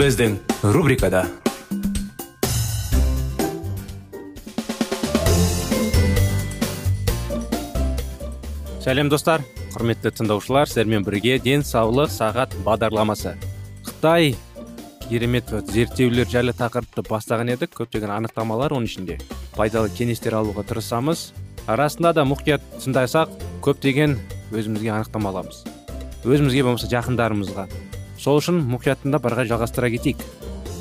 Біздің рубрикада сәлем достар құрметті тыңдаушылар сіздермен бірге денсаулық сағат бағдарламасы қытай керемет зерттеулер жайлы тақырыпты бастаған едік көптеген анықтамалар оның ішінде пайдалы кеңестер алуға тырысамыз арасында да мұқият тыңдасақ көптеген өзімізге анықтама аламыз өзімізге болмаса жақындарымызға сол үшін мұқият тыңдап қарай жалғастыра кетейік.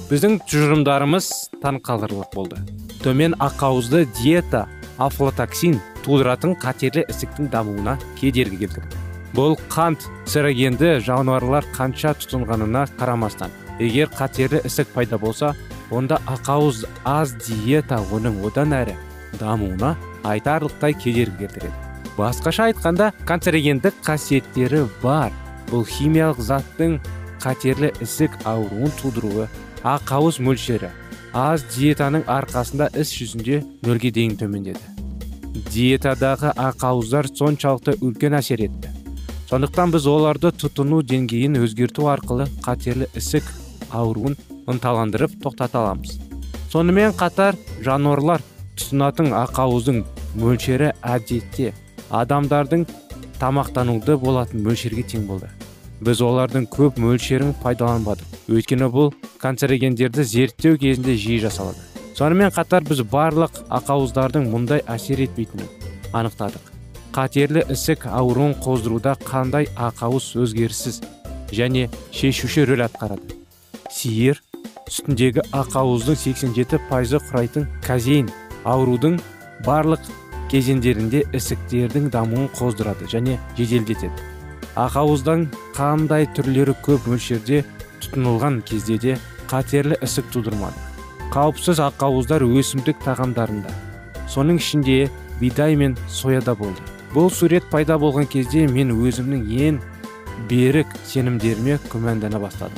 Біздің тұжырымдарымыз таңқаларлық болды. Төмен ақауызды диета афлотоксин тудыратын қатерлі ісіктің дамуына кедергі келтірді. Бұл қант сірогенді жануарлар қанша тұтынғанына қарамастан егер қатерлі ісік пайда болса онда ақауыз аз диета оның одан әрі дамуына айтарлықтай кедергі келтіреді. Басқаша айтқанда канцерогендік қасиеттері бар. Бұл химиялық заттың қатерлі ісік ауруын тудыруы ақауыз мөлшері аз диетаның арқасында іс жүзінде нөлге дейін төмендеді. Диетадағы ақауыздар соншалықты үлкен әсер етті. Сондықтан біз оларды тұтыну деңгейін өзгерту арқылы қатерлі ісік ауруын ынталандырып тоқтата аламыз. Сонымен қатар жануарлар тұтынатын ақауыздың мөлшері әдетте адамдардың тамақтануды болатын мөлшерге тең болды. Біз олардың көп мөлшерін пайдаланбадық. Өйткені бұл канцерогендерді зерттеу кезінде жиі жасалады. Сонымен қатар біз барлық ақауыздардың мұндай әсер етпейтінін анықтадық. Қатерлі ісік ауруын қоздыруда қандай ақауыз өзгеріссіз және шешуші рөл атқарады? Сиыр сүтіндегі ақауыздың 87 пайызы құрайтын казеин аурудың барлық кезеңдерінде ісіктердің дамуын қоздырады және жеделдетеді. Ақауыздың қандай түрлері көп мөлшерде тұтынылған кезде де қатерлі ісік тудырмады. Қауіпсіз ақауыздар өсімдік тағамдарында. Соның ішінде бидай мен сояда болды. Бұл сурет пайда болған кезде мен өзімнің ең берік сенімдеріме күмәндана бастадым.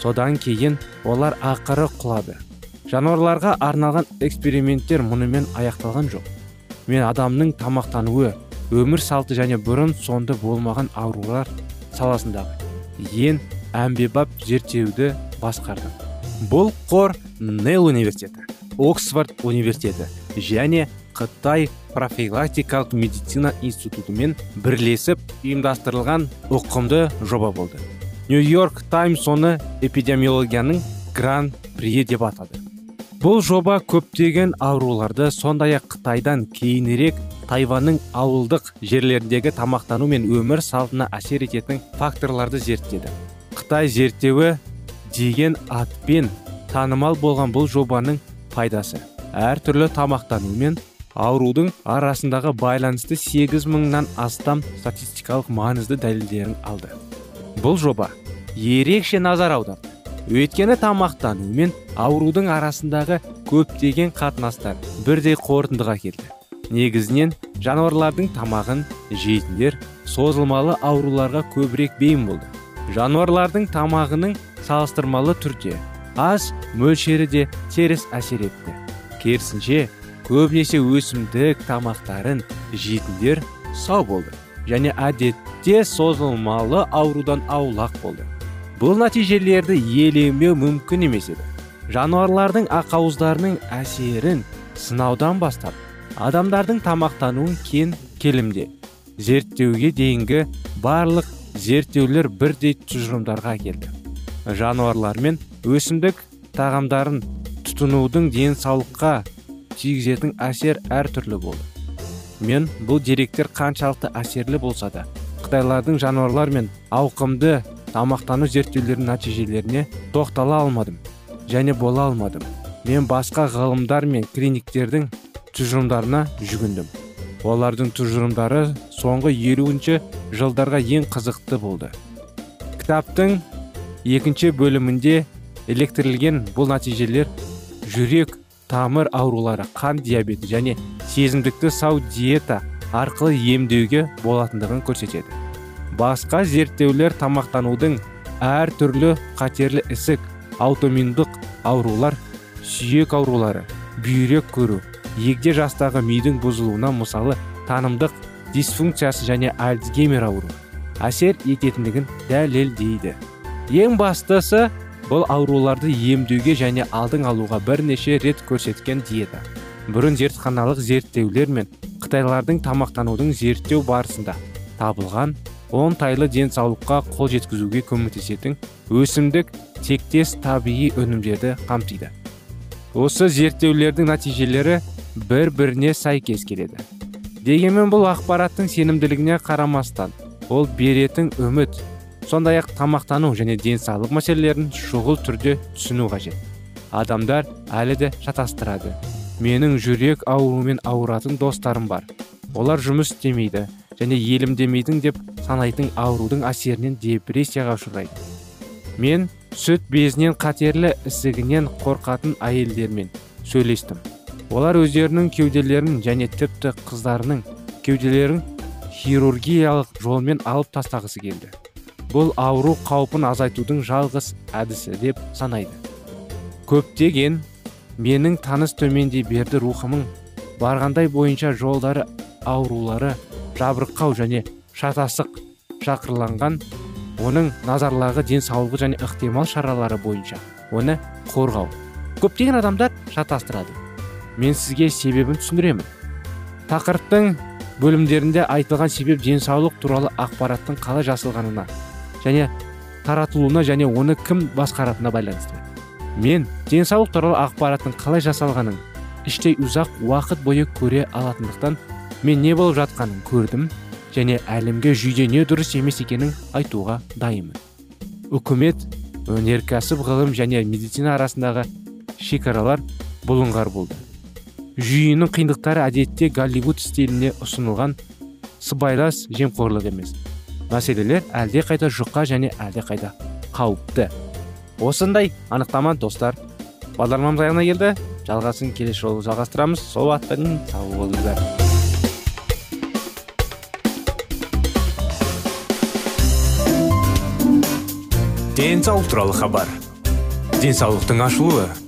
Содан кейін олар ақыры құлады. Жануарларға арналған эксперименттер мұнымен аяқталған жоқ. Мен адамның тамақтануы өмір салты және бұрын сонды болмаған аурулар саласындағы ең әмбебап зерттеуді басқардым бұл қор нел университеті оксфорд университеті және қытай профилактикалық медицина институтымен бірлесіп ұйымдастырылған ұқымды жоба болды. Нью йорк таймс оны эпидемиологияның гран при деп атады. Бұл жоба көптеген ауруларды сондай ақ қытайдан кейінірек тайванның ауылдық жерлеріндегі тамақтану мен өмір салтына әсер ететін факторларды зерттеді. Қытай зерттеуі деген атпен танымал болған бұл жобаның пайдасы. Әртүрлі тамақтану мен аурудың арасындағы байланысты 8 мыңнан астам статистикалық маңызды дәлелдерін алды. Бұл жоба ерекше назар аударды. Өйткені тамақтану мен аурудың арасындағы көптеген қатынастар бірдей қорытындыға келді. Негізінен жануарлардың тамағын жейтіндер созылмалы ауруларға көбірек бейім болды. Жануарлардың тамағының салыстырмалы түрде аз мөлшері де теріс әсер етті. Керісінше көбінесе өсімдік тамақтарын жейтіндер сау болды және әдетте созылмалы аурудан аулақ болды. Бұл нәтижелерді елемеу мүмкін емес еді. Жануарлардың ақауыздарының әсерін сынаудан бастап адамдардың тамақтануын кен келімде. Зерттеуге дейінгі барлық зерттеулер бірдей тұжырымдарға келді. Жануарлар мен өсімдік тағамдарын тұтынудың денсаулыққа тигізетін әсер әртүрлі болды. Мен бұл деректер қаншалықты әсерлі болса да қытайлардың жануарлар мен ауқымды тамақтану зерттеулерінің нәтижелеріне тоқтала алмадым және бола алмадым. Мен басқа ғылымдар мен клиниктердің тұжырымдарына жүгіндім. Олардың тұжырымдары соңғы елуінші жылдарға ең қызықты болды. Кітаптың екінші бөлімінде электрлген бұл нәтижелер жүрек тамыр аурулары қан диабеті және сезімдікті сау диета арқылы емдеуге болатындығын көрсетеді. Басқа зерттеулер тамақтанудың әр түрлі қатерлі ісік аутоминдық аурулар сүйек аурулары бүйрек көру егде жастағы мидың бұзылуына мысалы танымдық дисфункциясы және альцгеймер ауру әсер ететіндігін дәлелдейді. Ең бастысы бұл ауруларды емдеуге және алдың алуға бірнеше рет көрсеткен диета. Бұрын зертханалық зерттеулер мен қытайлардың тамақтанудың зерттеу барысында табылған оңтайлы денсаулыққа қол жеткізуге көмектесетін өсімдік тектес табиғи өнімдерді қамтиды. Осы зерттеулердің нәтижелері бір біріне сәйкес келеді. Дегенмен бұл ақпараттың сенімділігіне қарамастан ол беретін үміт сондай ақ тамақтану және денсаулық мәселелерін шұғыл түрде түсіну қажет. Адамдар әлі де шатастырады. Менің жүрек ауруымен ауыратын достарым бар. Олар жұмыс істемейді және елімдемейдің деп санайтын аурудың әсерінен депрессияға ұшырайды. Мен сүт безінен қатерлі ісігінен қорқатын әйелдермен сөйлестім. Олар өздерінің кеуделерін және тіпті қыздарының кеуделерін хирургиялық жолмен алып тастағысы келді. Бұл ауру қаупін азайтудың жалғыз әдісі деп санайды. Көптеген менің таныс төмендей берді рухымың барғандай бойынша жолдары аурулары жабырқау және шатасық шақырланған оның назарлағы денсаулығы және ықтимал шаралары бойынша оны қорғау. Көптеген адамдар шатастырады. Мен сізге себебін түсіндіремін. Тақырыптың бөлімдерінде айтылған себеп денсаулық туралы ақпараттың қалай жасалғанына және таратылуына және оны кім басқаратынына байланысты. Мен денсаулық туралы ақпараттың қалай жасалғанын іштей ұзақ уақыт бойы көре алатындықтан мен не болып жатқанын көрдім және әлемге жүйде не дұрыс емес екенін айтуға дайынмын. Үкімет өнеркәсіп ғылым және медицина арасындағы шекаралар бұлыңғар болды. Жүйенің қиындықтары әдетте голливуд стиліне ұсынылған сыбайлас жемқорлық емес. Мәселелер әлде қайда жұқа және әлде қайда қауіпті. Осындай анықтама достар бағдарламамыз аяғына келді. Жалғасын келесі жолы жалғастырамыз. Сол уақытқа сау болыңыздар. Денсаулық туралы хабар. Денсаулықтың ашылуы.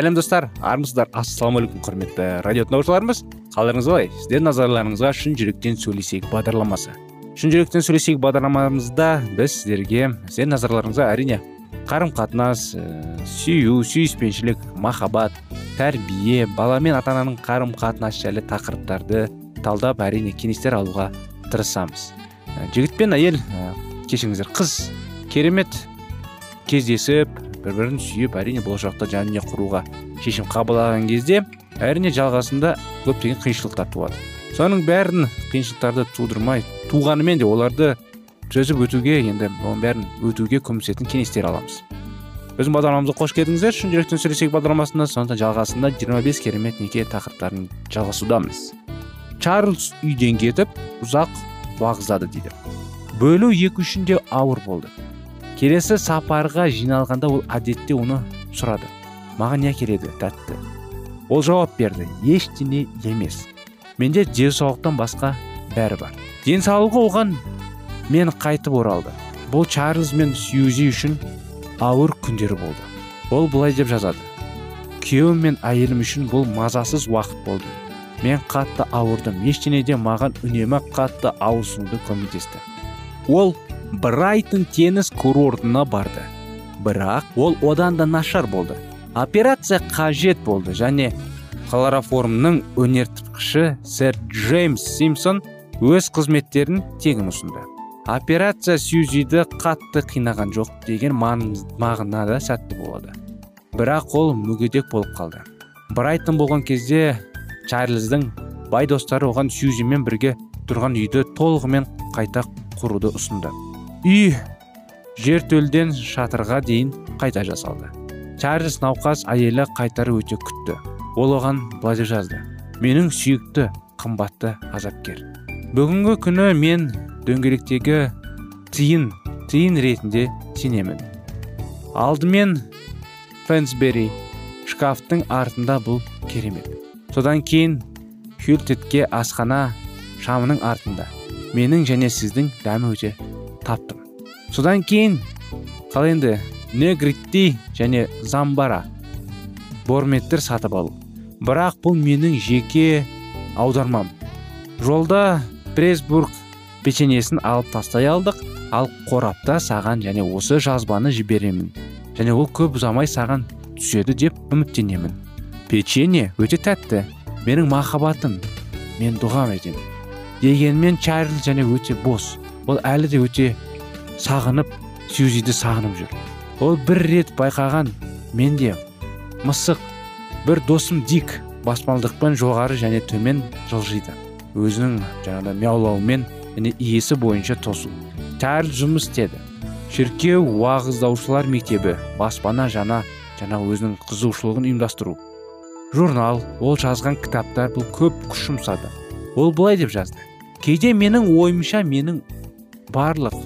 Сәлем достар. Армысыздар. Ассалаумағалейкум құрметті радио тыңдаушыларымыз. Қалдарыңыз қалай сіздердің назарларыңызға шын жүректен сөйлесейік бағдарламасы. Шын жүректен сөйлесейік бағдарламамызда біз сіздерге сіздердің назарларыңызға әрине қарым қатынас ә, сүю сүйіспеншілік махаббат тәрбие бала мен ата ананың қарым қатынасы жайлы тақырыптарды талдап әрине кеңестер алуға тырысамыз. Ә, жігіт пен әйел ә, кешіріңіздер қыз керемет кездесіп бір бірін сүйіп әрине болашақта жанұя құруға шешім қабылдаған кезде әрине жалғасында көптеген қиыншылықтар туады. Соның бәрін қиыншылықтарды тудырмай туғанымен де оларды төзіп өтуге енді оның бәрін өтуге көмектесетін кеңестер аламыз. Біздің бағдарламамызға қош келдіңіздер. Шын жүректен сөйлесейік бағдарламасында. Сондықтан жалғасында 25 керемет неке тақырыптарын жалғасудамыз. Чарльз үйден кетіп ұзақ уағыздады дейді. Бөлу екі үшін де ауыр болды. Келесі сапарға жиналғанда ол әдетте оны сұрады. Маған не кереді тәтті. Ол жауап берді. Ештеңе емес. Менде денсаулықтан басқа бәрі бар. Денсаулығы оған мен қайтып оралды. Бұл чарльз мен сьюзи үшін ауыр күндері болды. Ол былай деп жазады. Күйеуім мен әйелім үшін бұл мазасыз уақыт болды. Мен қатты ауырдым. Ештеңеде маған үнемі қатты ауырсынуды көмектесті. Ол брайтон теңіз курортына барды. Бірақ ол одан да нашар болды. Операция қажет болды және хлороформның өнертапқышы сэр джеймс симпсон өз қызметтерін тегін ұсынды. Операция сьюзиді қатты қинаған жоқ деген мағынада сәтті болады. Бірақ ол мүгедек болып қалды. Брайтон болған кезде чарльздың бай достары оған сьюзимен бірге тұрған үйді толығымен қайта құруды ұсынды. Үй жертөлден шатырға дейін қайта жасалды. Чарльз науқас әйелі қайтары өте күтті. Ол оған былай жазды. Менің сүйікті қымбатты азапкер. Бүгінгі күні мен дөңгелектегі тиын тиын ретінде сенемін. Алдымен фэнсбери шкафтың артында бұл керемет. Содан кейін хюлтетке асхана шамының артында. Менің және сіздің дәмі өте таптым. Содан кейін қалай енді негритти және замбара борметтер сатып алу. Бірақ бұл менің жеке аудармам. Жолда пресбург печеньесін алып тастай алдық. Ал қорапта саған және осы жазбаны жіберемін. Және ол көп ұзамай саған түседі деп үміттенемін. Печенье өте тәтті. Менің махаббатым мен дұғам етемін дегенмен чарльз және өте бос. Ол әлі де өте сағынып сьюзиді сағынып жүр. Ол бір рет байқаған менде мысық бір досым дик баспалдықпен жоғары және төмен жылжиды. Өзінің жаңағыдай мяулауымен және иесі бойынша тосу. Чарльз жұмыс істеді. Шіркеу уағыздаушылар мектебі баспана жана жаңа өзінің қызығушылығын ұйымдастыру. Журнал ол жазған кітаптар бұл көп күш жұмсады. Ол былай деп жазды. Кейде менің ойымша менің барлық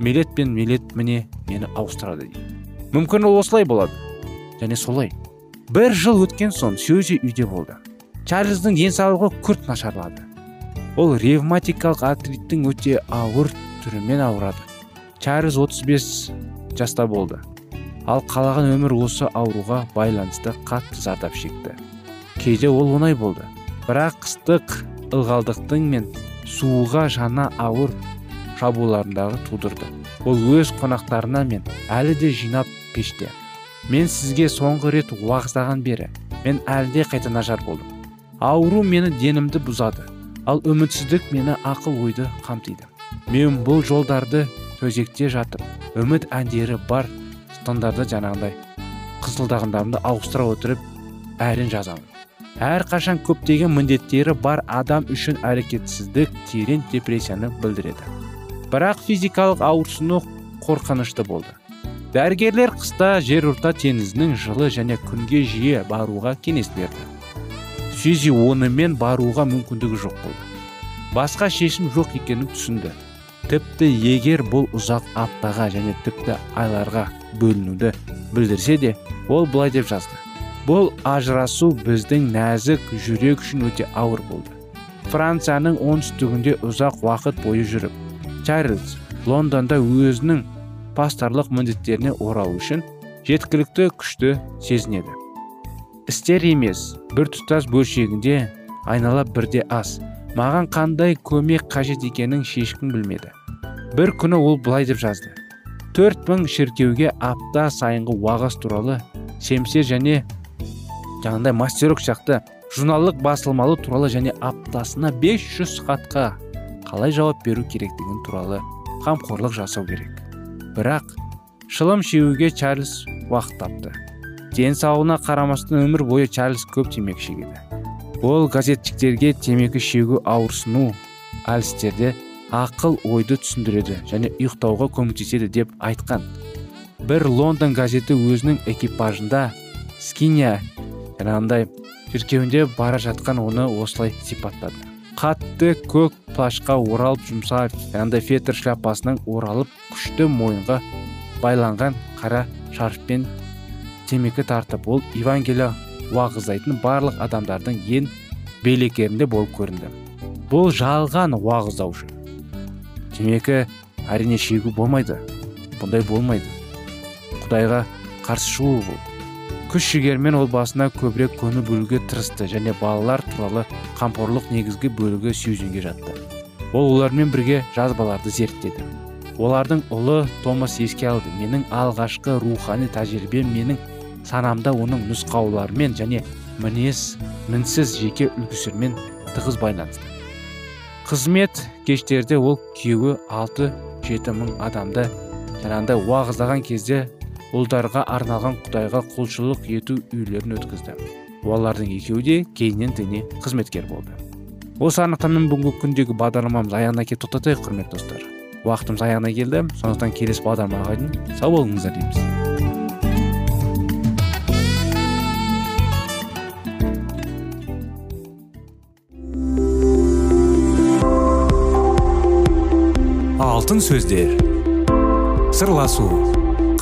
мелет пен мелет міне мені ауыстырады дейді. Мүмкін ол осылай болады. Және солай. Бір жыл өткен соң сьюзи үйде болды. Чарльздың денсаулығы күрт нашарлады. Ол ревматикалық артриттің өте ауыр түрімен ауырады. Чарльз 35 жаста болды. Ал қалаған өмір осы ауруға байланысты қатты зардап шекті. Кейде ол оңай болды. Бірақ қыстық ылғалдықтың мен суыға жана ауыр шабуылдарындағы тудырды. Ол өз қонақтарына мен әлі де жинап пеште. Мен сізге соңғы рет уағыздаған бері мен әлі де қайта нашар болдым. Ауру мені денімді бұзады ал үмітсіздік мені ақыл ойды қамтиды. Мен бұл жолдарды төзекте жатып үміт әндері бар стандарды жаңағыдай қызылдағандарымды ауыстыра отырып әрін жазамын. Әрқашан көптеген міндеттері бар адам үшін әрекетсіздік терең депрессияны білдіреді. Бірақ физикалық ауырсыну қорқынышты болды. Дәрігерлер қыста жерорта теңізінің жылы және күнге жиі баруға кеңес берді. Сюзи онымен баруға мүмкіндігі жоқ болды. Басқа шешім жоқ екенін түсінді. Тіпті егер бұл ұзақ аптаға және тіпті айларға бөлінуді білдірсе де ол былай деп жазды. Бұл ажырасу біздің нәзік жүрек үшін өте ауыр болды. Францияның оңтүстігінде ұзақ уақыт бойы жүріп чарльз лондонда өзінің пастарлық міндеттеріне оралу үшін жеткілікті күшті сезінеді. Істер емес бір тұтас бөлшегінде айнала бірде аз маған қандай көмек қажет екенін шешкім білмеді. Бір күні ол былай деп жазды. Төрт мың шіркеуге апта сайынғы уағыз туралы семсер және жаңағыдай мастерок сияқты журналдық басылмалы туралы және аптасына 500 хатқа қалай жауап беру керектігін туралы қамқорлық жасау керек. Бірақ шылым шеуге чарльз уақыт тапты. Денсаулығына қарамастан өмір бойы чарльз көп темекі шегеді. Ол газетчиктерге темекі шегу ауырсыну әлістерде ақыл ойды түсіндіреді және ұйықтауға көмектеседі деп айтқан. Бір лондон газеті өзінің экипажында скиния жаңағындай шіркеуінде бара жатқан оны осылай сипаттады. Қатты көк плашқа оралып жұмса жаңағындай фетр шляпасының оралып күшті мойынға байланған қара шарфпен темекі тартып ол евангелия уағыздайтын барлық адамдардың ең белекерінде болып көрінді. Бұл жалған уағыздаушы темекі әрине шегу болмайды. Бұндай болмайды. Құдайға қарсы шығу бұл күш жігермен ол басына көбірек көңіл бөлуге тырысты және балалар туралы қамқорлық негізгі бөлігі сюзенге жатты. Ол олармен бірге жазбаларды зерттеді. Олардың ұлы томас еске алды. Менің алғашқы рухани тәжірибем менің санамда оның нұсқауларымен және мінез мінсіз жеке үлгісімен тығыз байланысты. Қызмет кештерде ол күйеуі алты жеті мың адамды жаңағыдай уағыздаған кезде ұлдарға арналған құдайға құлшылық ету үйлерін өткізді. Олардың екеуі де кейіннен діни қызметкер болды. Осы анықтамамен бүгінгі күндегі бағдарламамыз аяғына келіп тоқтатайық құрметті достар. Уақытымыз аяғына келді. Сондықтан келесі бағдарламаға дейін сау болыңыздар дейміз. Алтын сөздер. Сырласу.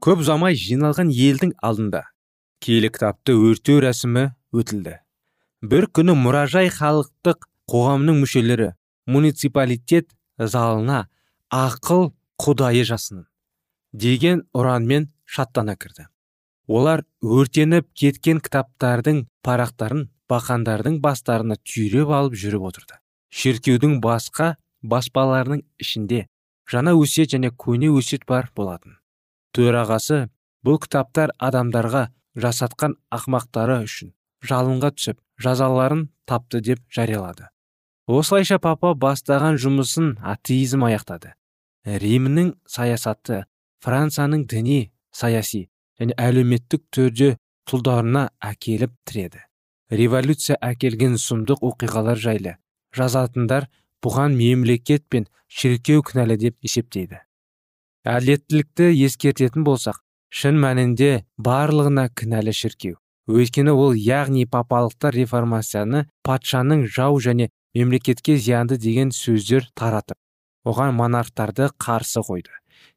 Көп ұзамай жиналған елдің алдында киелі кітапты өртеу рәсімі өтілді. Бір күні мұражай халықтық қоғамның мүшелері муниципалитет залына ақыл құдайы жасының деген ұранмен шаттана кірді. Олар өртеніп кеткен кітаптардың парақтарын бақандардың бастарына түйреп алып жүріп отырды. Шіркеудің басқа баспаларының ішінде жаңа өсиет және көне өсиет бар болатын. Төрағасы бұл кітаптар адамдарға жасатқан ақмақтары үшін жалынға түсіп жазаларын тапты деп жариялады. Осылайша папа бастаған жұмысын атеизм аяқтады. Римнің саясаты францияның діни саяси және әлеуметтік түрде тұлдарына әкеліп тіреді. Революция әкелген сұмдық оқиғалар жайлы жазатындар бұған мемлекет пен шіркеу кінәлі деп есептейді. Әділеттілікті ескертетін болсақ шын мәнінде барлығына кінәлі шіркеу. Өйткені ол яғни папалықтар реформацияны патшаның жау және мемлекетке зиянды деген сөздер таратып оған монархтарды қарсы қойды.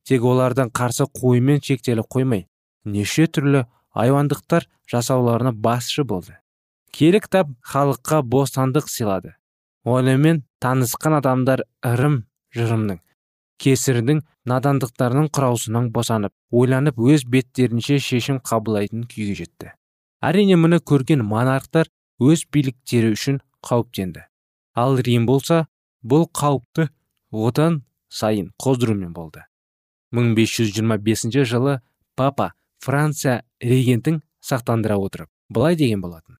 Тек олардың қарсы қоюмен шектеліп қоймай неше түрлі айуандықтар жасауларына басшы болды. Киелі кітап халыққа бостандық сыйлады. Онымен танысқан адамдар ырым жырымның кесірдің надандықтарының құраусынан босанып ойланып өз беттерінше шешім қабылдайтын күйге жетті. Әрине мұны көрген монархтар өз биліктері үшін қауіптенді. Ал рим болса бұл қауіпті одан сайын қоздырумен болды. 1525 жылы папа франция регентін сақтандыра отырып былай деген болатын.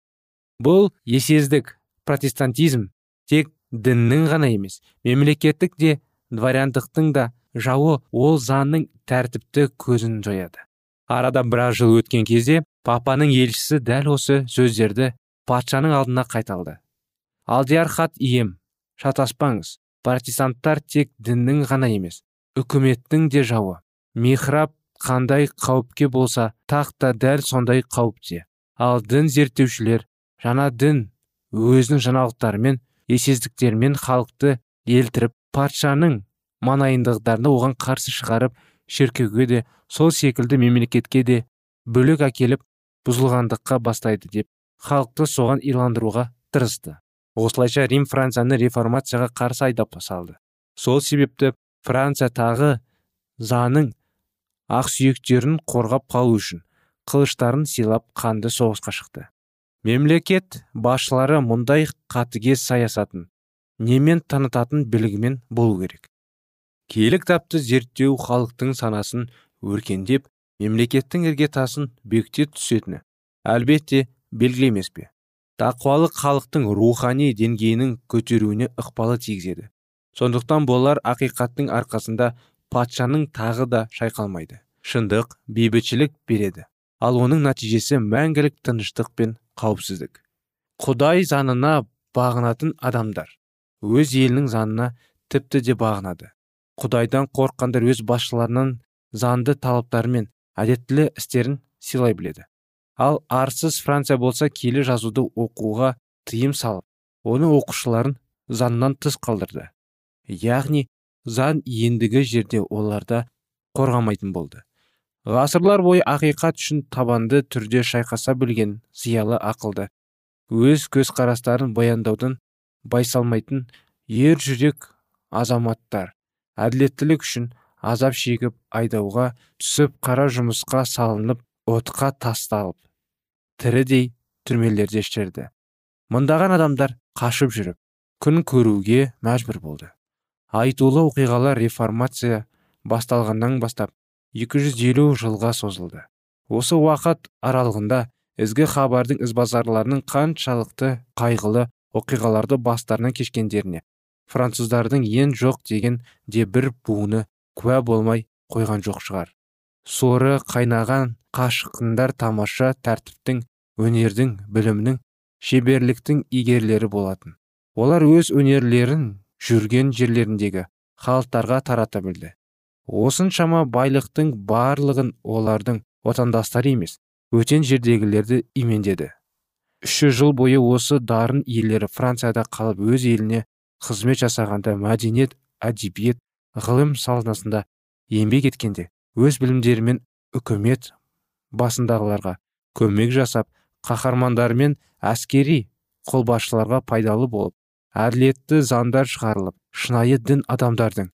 Бұл есездік протестантизм тек діннің ғана емес мемлекеттік де дворяндықтың да жауы ол заңның тәртіпті көзін жояды. Арада біраз жыл өткен кезде папаның елшісі дәл осы сөздерді патшаның алдына қайталды алдияр хат ием шатаспаңыз протестанттар тек діннің ғана емес үкіметтің де жауы. Михраб қандай қауіпке болса тақ та дәл сондай қауіпте. Ал дін зерттеушілер жаңа дін өзінің жаңалықтарымен есездіктерімен халықты елтіріп патшаның манайындықтарын оған қарсы шығарып шіркеуге де сол секілді мемлекетке де бөлек әкеліп бұзылғандыққа бастайды деп халықты соған иландыруға тырысты. Осылайша рим францияны реформацияға қарсы айдап салды. Сол себепті франция тағы заның ақсүйектерін қорғап қалу үшін қылыштарын сыйлап қанды соғысқа шықты. Мемлекет басшылары мұндай қатыгез саясатын немен танытатын білігімен болу керек. Киелі кітапты зерттеу халықтың санасын өркендеп мемлекеттің іргетасын бекіте түсетіні. Әлбетте белгілі емес пе? Тақуалық халықтың рухани деңгейінің көтеруіне ықпалы тигізеді. Сондықтан болар ақиқаттың арқасында патшаның тағы да шайқалмайды. Шындық бейбітшілік береді. Ал оның нәтижесі мәңгілік тыныштық пен қауіпсіздік. Құдай заңына бағынатын адамдар. Өз елінің заңына тіпті де бағынады. Құдайдан қорыққандар өз басшыларынан заңды талаптары мен әдеттілі істерін сыйлай біледі. Ал арсыз франция болса келі жазуды оқуға тыйым салып оның оқушыларын заңнан тыс қалдырды. Яғни заң ендігі жерде оларда қорғамайтын болды. Ғасырлар бойы ақиқат үшін табанды түрде шайқаса білген зиялы ақылды өз көзқарастарын баяндаудан байсалмайтын ер жүрек азаматтар. Әділеттілік үшін азап шегіп айдауға түсіп қара жұмысқа салынып отқа тасталып тірідей түрмелерде шірді мыңдаған адамдар қашып жүріп күн көруге мәжбүр болды. Айтулы оқиғалар реформация басталғаннан бастап 250 жылға созылды. Осы уақыт аралығында ізгі хабардың ізбасарларының қаншалықты қайғылы оқиғаларды бастарынан кешкендеріне француздардың ең жоқ деген де бір буыны куә болмай қойған жоқ шығар. Соры қайнаған қашықындар тамаша тәртіптің өнердің білімнің шеберліктің игерлері болатын. Олар өз өнерлерін жүрген жерлеріндегі халықтарға тарата білді. Осыншама байлықтың барлығын олардың отандастары емес өтен жердегілерді имендеді. Үш жыл бойы осы дарын иелері францияда қалып өз еліне қызмет жасағанда мәдениет әдебиет ғылым саласында еңбек еткенде өз білімдерімен үкімет басындағыларға көмек жасап қаһармандар мен әскери қолбасшыларға пайдалы болып әділетті заңдар шығарылып шынайы дін адамдардың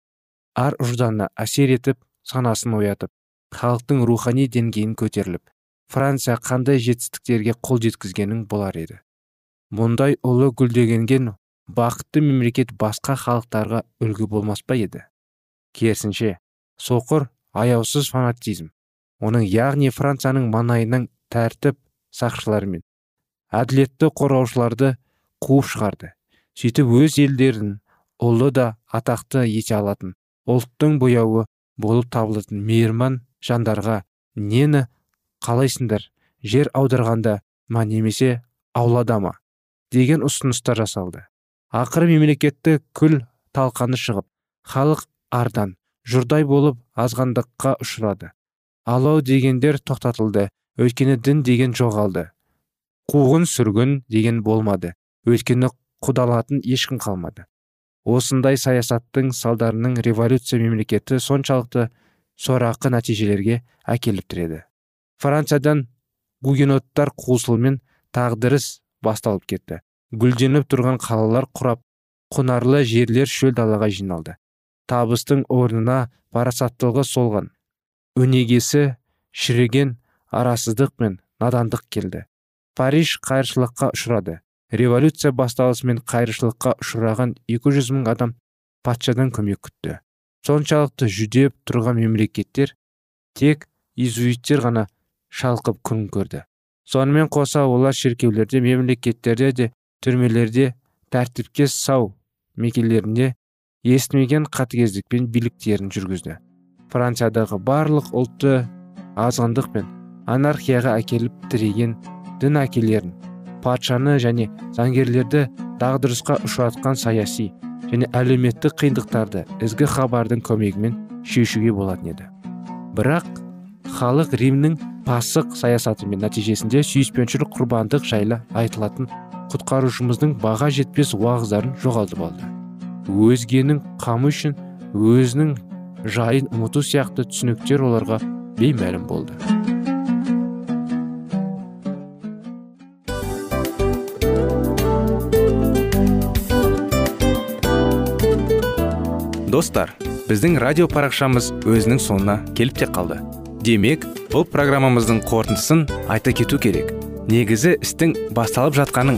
ар ұжданына әсер етіп санасын оятып халықтың рухани деңгейін көтеріліп франция қандай жетістіктерге қол жеткізгенін болар еді. Мұндай ұлы гүлдегенген бақытты мемлекет басқа халықтарға үлгі болмас па еді? Керісінше соқыр аяусыз фанатизм оның яғни францияның маңайынан тәртіп сақшылары мен әділетті қорғаушыларды қуып шығарды сөйтіп өз елдерін ұлы да атақты ете алатын ұлттың бояуы болып табылатын мейірман жандарға нені қалайсыңдар жер аударғанда ма немесе аулада ма деген ұсыныстар жасалды. Ақыры мемлекетті күл талқаны шығып халық ардан жұрдай болып азғандыққа ұшырады. Алау дегендер тоқтатылды өйткені дін деген жоғалды. Қуғын сүргін деген болмады өйткені құдалатын ешкім қалмады. Осындай саясаттың салдарының революция мемлекеті соншалықты сорақы нәтижелерге әкеліп тіреді. Франциядан гугеноттар қуысылуымен тағдырыс басталып кетті. Гүлденіп тұрған қалалар құрап құнарлы жерлер шөл далаға жиналды. Табыстың орнына парасаттылығы солған. Өнегесі шіріген арасыздық пен надандық келді. Париж қайыршылыққа ұшырады. Революция басталысымен қайыршылыққа ұшыраған 200 мың адам патшадан көмек күтті. Соншалықты жүдеп тұрған мемлекеттер тек изуиттер ғана шалқып күн көрді. Сонымен қоса олар шіркеулерде мемлекеттерде де түрмелерде тәртіпке сау мекелерінде естімеген қатыгездікпен биліктерін жүргізді. Франциядағы барлық ұлтты азғындық пен анархияға әкеліп тіреген дін әкелерін патшаны және заңгерлерді дағдырысқа ұшыратқан саяси және әлеуметтік қиындықтарды ізгі хабардың көмегімен шешуге болатын еді. Бірақ халық римнің пасық саясаты мен нәтижесінде сүйіспеншілік құрбандық жайлы айтылатын құтқарушымыздың баға жетпес уағыздарын жоғалтып алды. Өзгенің қамы үшін өзінің жайын ұмыту сияқты түсініктер оларға беймәлім болды. Достар біздің радио парақшамыз өзінің соңына келіп те қалды. Демек бұл программамыздың қорытындысын айта кету керек. Негізі істің басталып жатқаның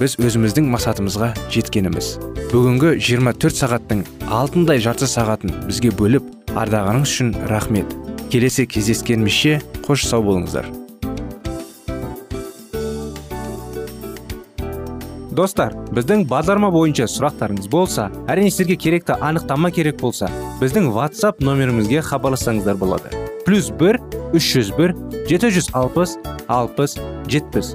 біз өзіміздің мақсатымызға жеткеніміз. Бүгінгі 24 сағаттың алтындай жарты сағатын бізге бөліп ардағаныңыз үшін рахмет. Келесі кездескенімізше қош сау болыңыздар. Достар біздің бағдарлама бойынша сұрақтарыңыз болса әрине сіздерге керекті анықтама керек болса біздің whatsapp нөмірімізге хабарлассаңыздар болады. Плюс бір үш жүз бір жеті жүз алпыс алпыс жетпіс.